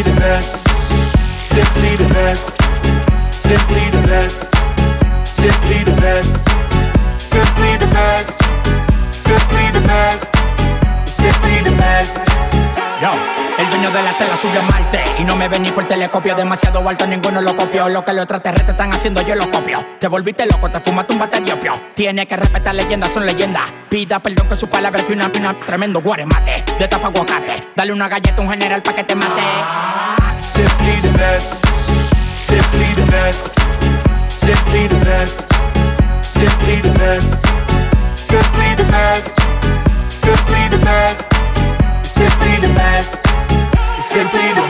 Simply the best. Simply the best. Simply the best. Simply the best. Simply the best. Simply the best. Simply the best. El dueño de la tela subió a Marte Y no me ven ni por telescopio Demasiado alto, ninguno lo copió Lo que los extraterrestres están haciendo, yo lo copio Te volviste loco, te fumaste un bate diopio Tiene que respetar leyendas, son leyendas Pida perdón con su palabra que una pina Tremendo guaremate, de tapa aguacate Dale una galleta a un general pa' que te mate Simply the best. Simply the best. Simply the best. Simply the best. Simply the best. Simply the best. Simply the best. Simply the.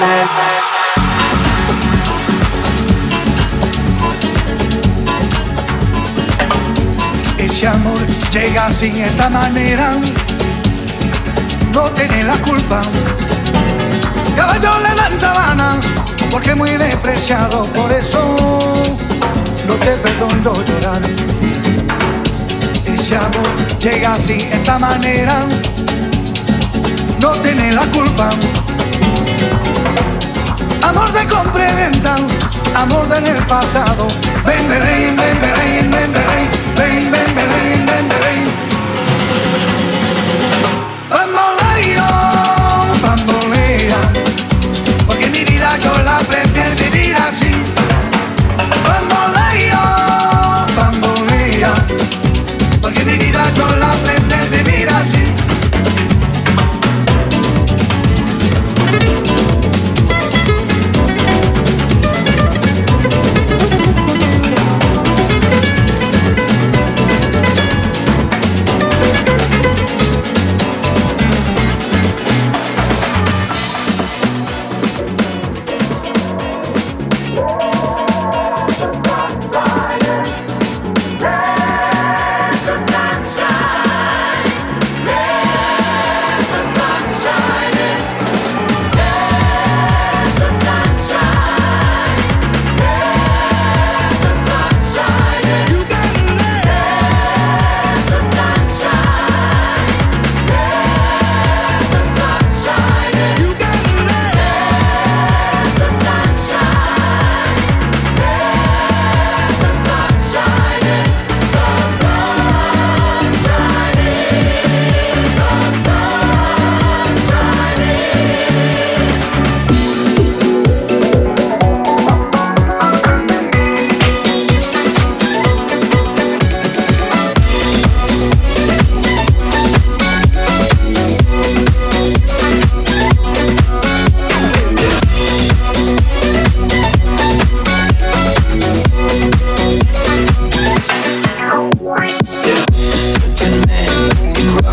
Ese amor llega así, esta manera, no tiene la culpa. Caballo le dan sabana, porque muy despreciado, por eso no te perdono llorar. Ese amor llega así, esta manera, la culpa. Amor de compra y venta, amor del el pasado. Ven, ven, ven, ven, ven, ven,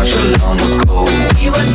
so long ago. We were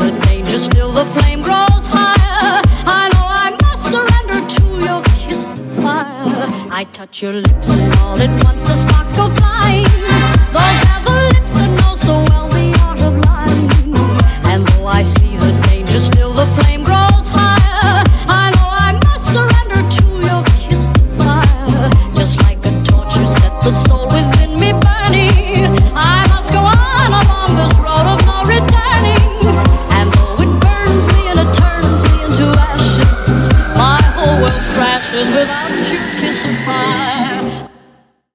the danger, still the flame grows higher. I know I must surrender to your kiss of fire. I touch your lips and all at once the sparks go flying.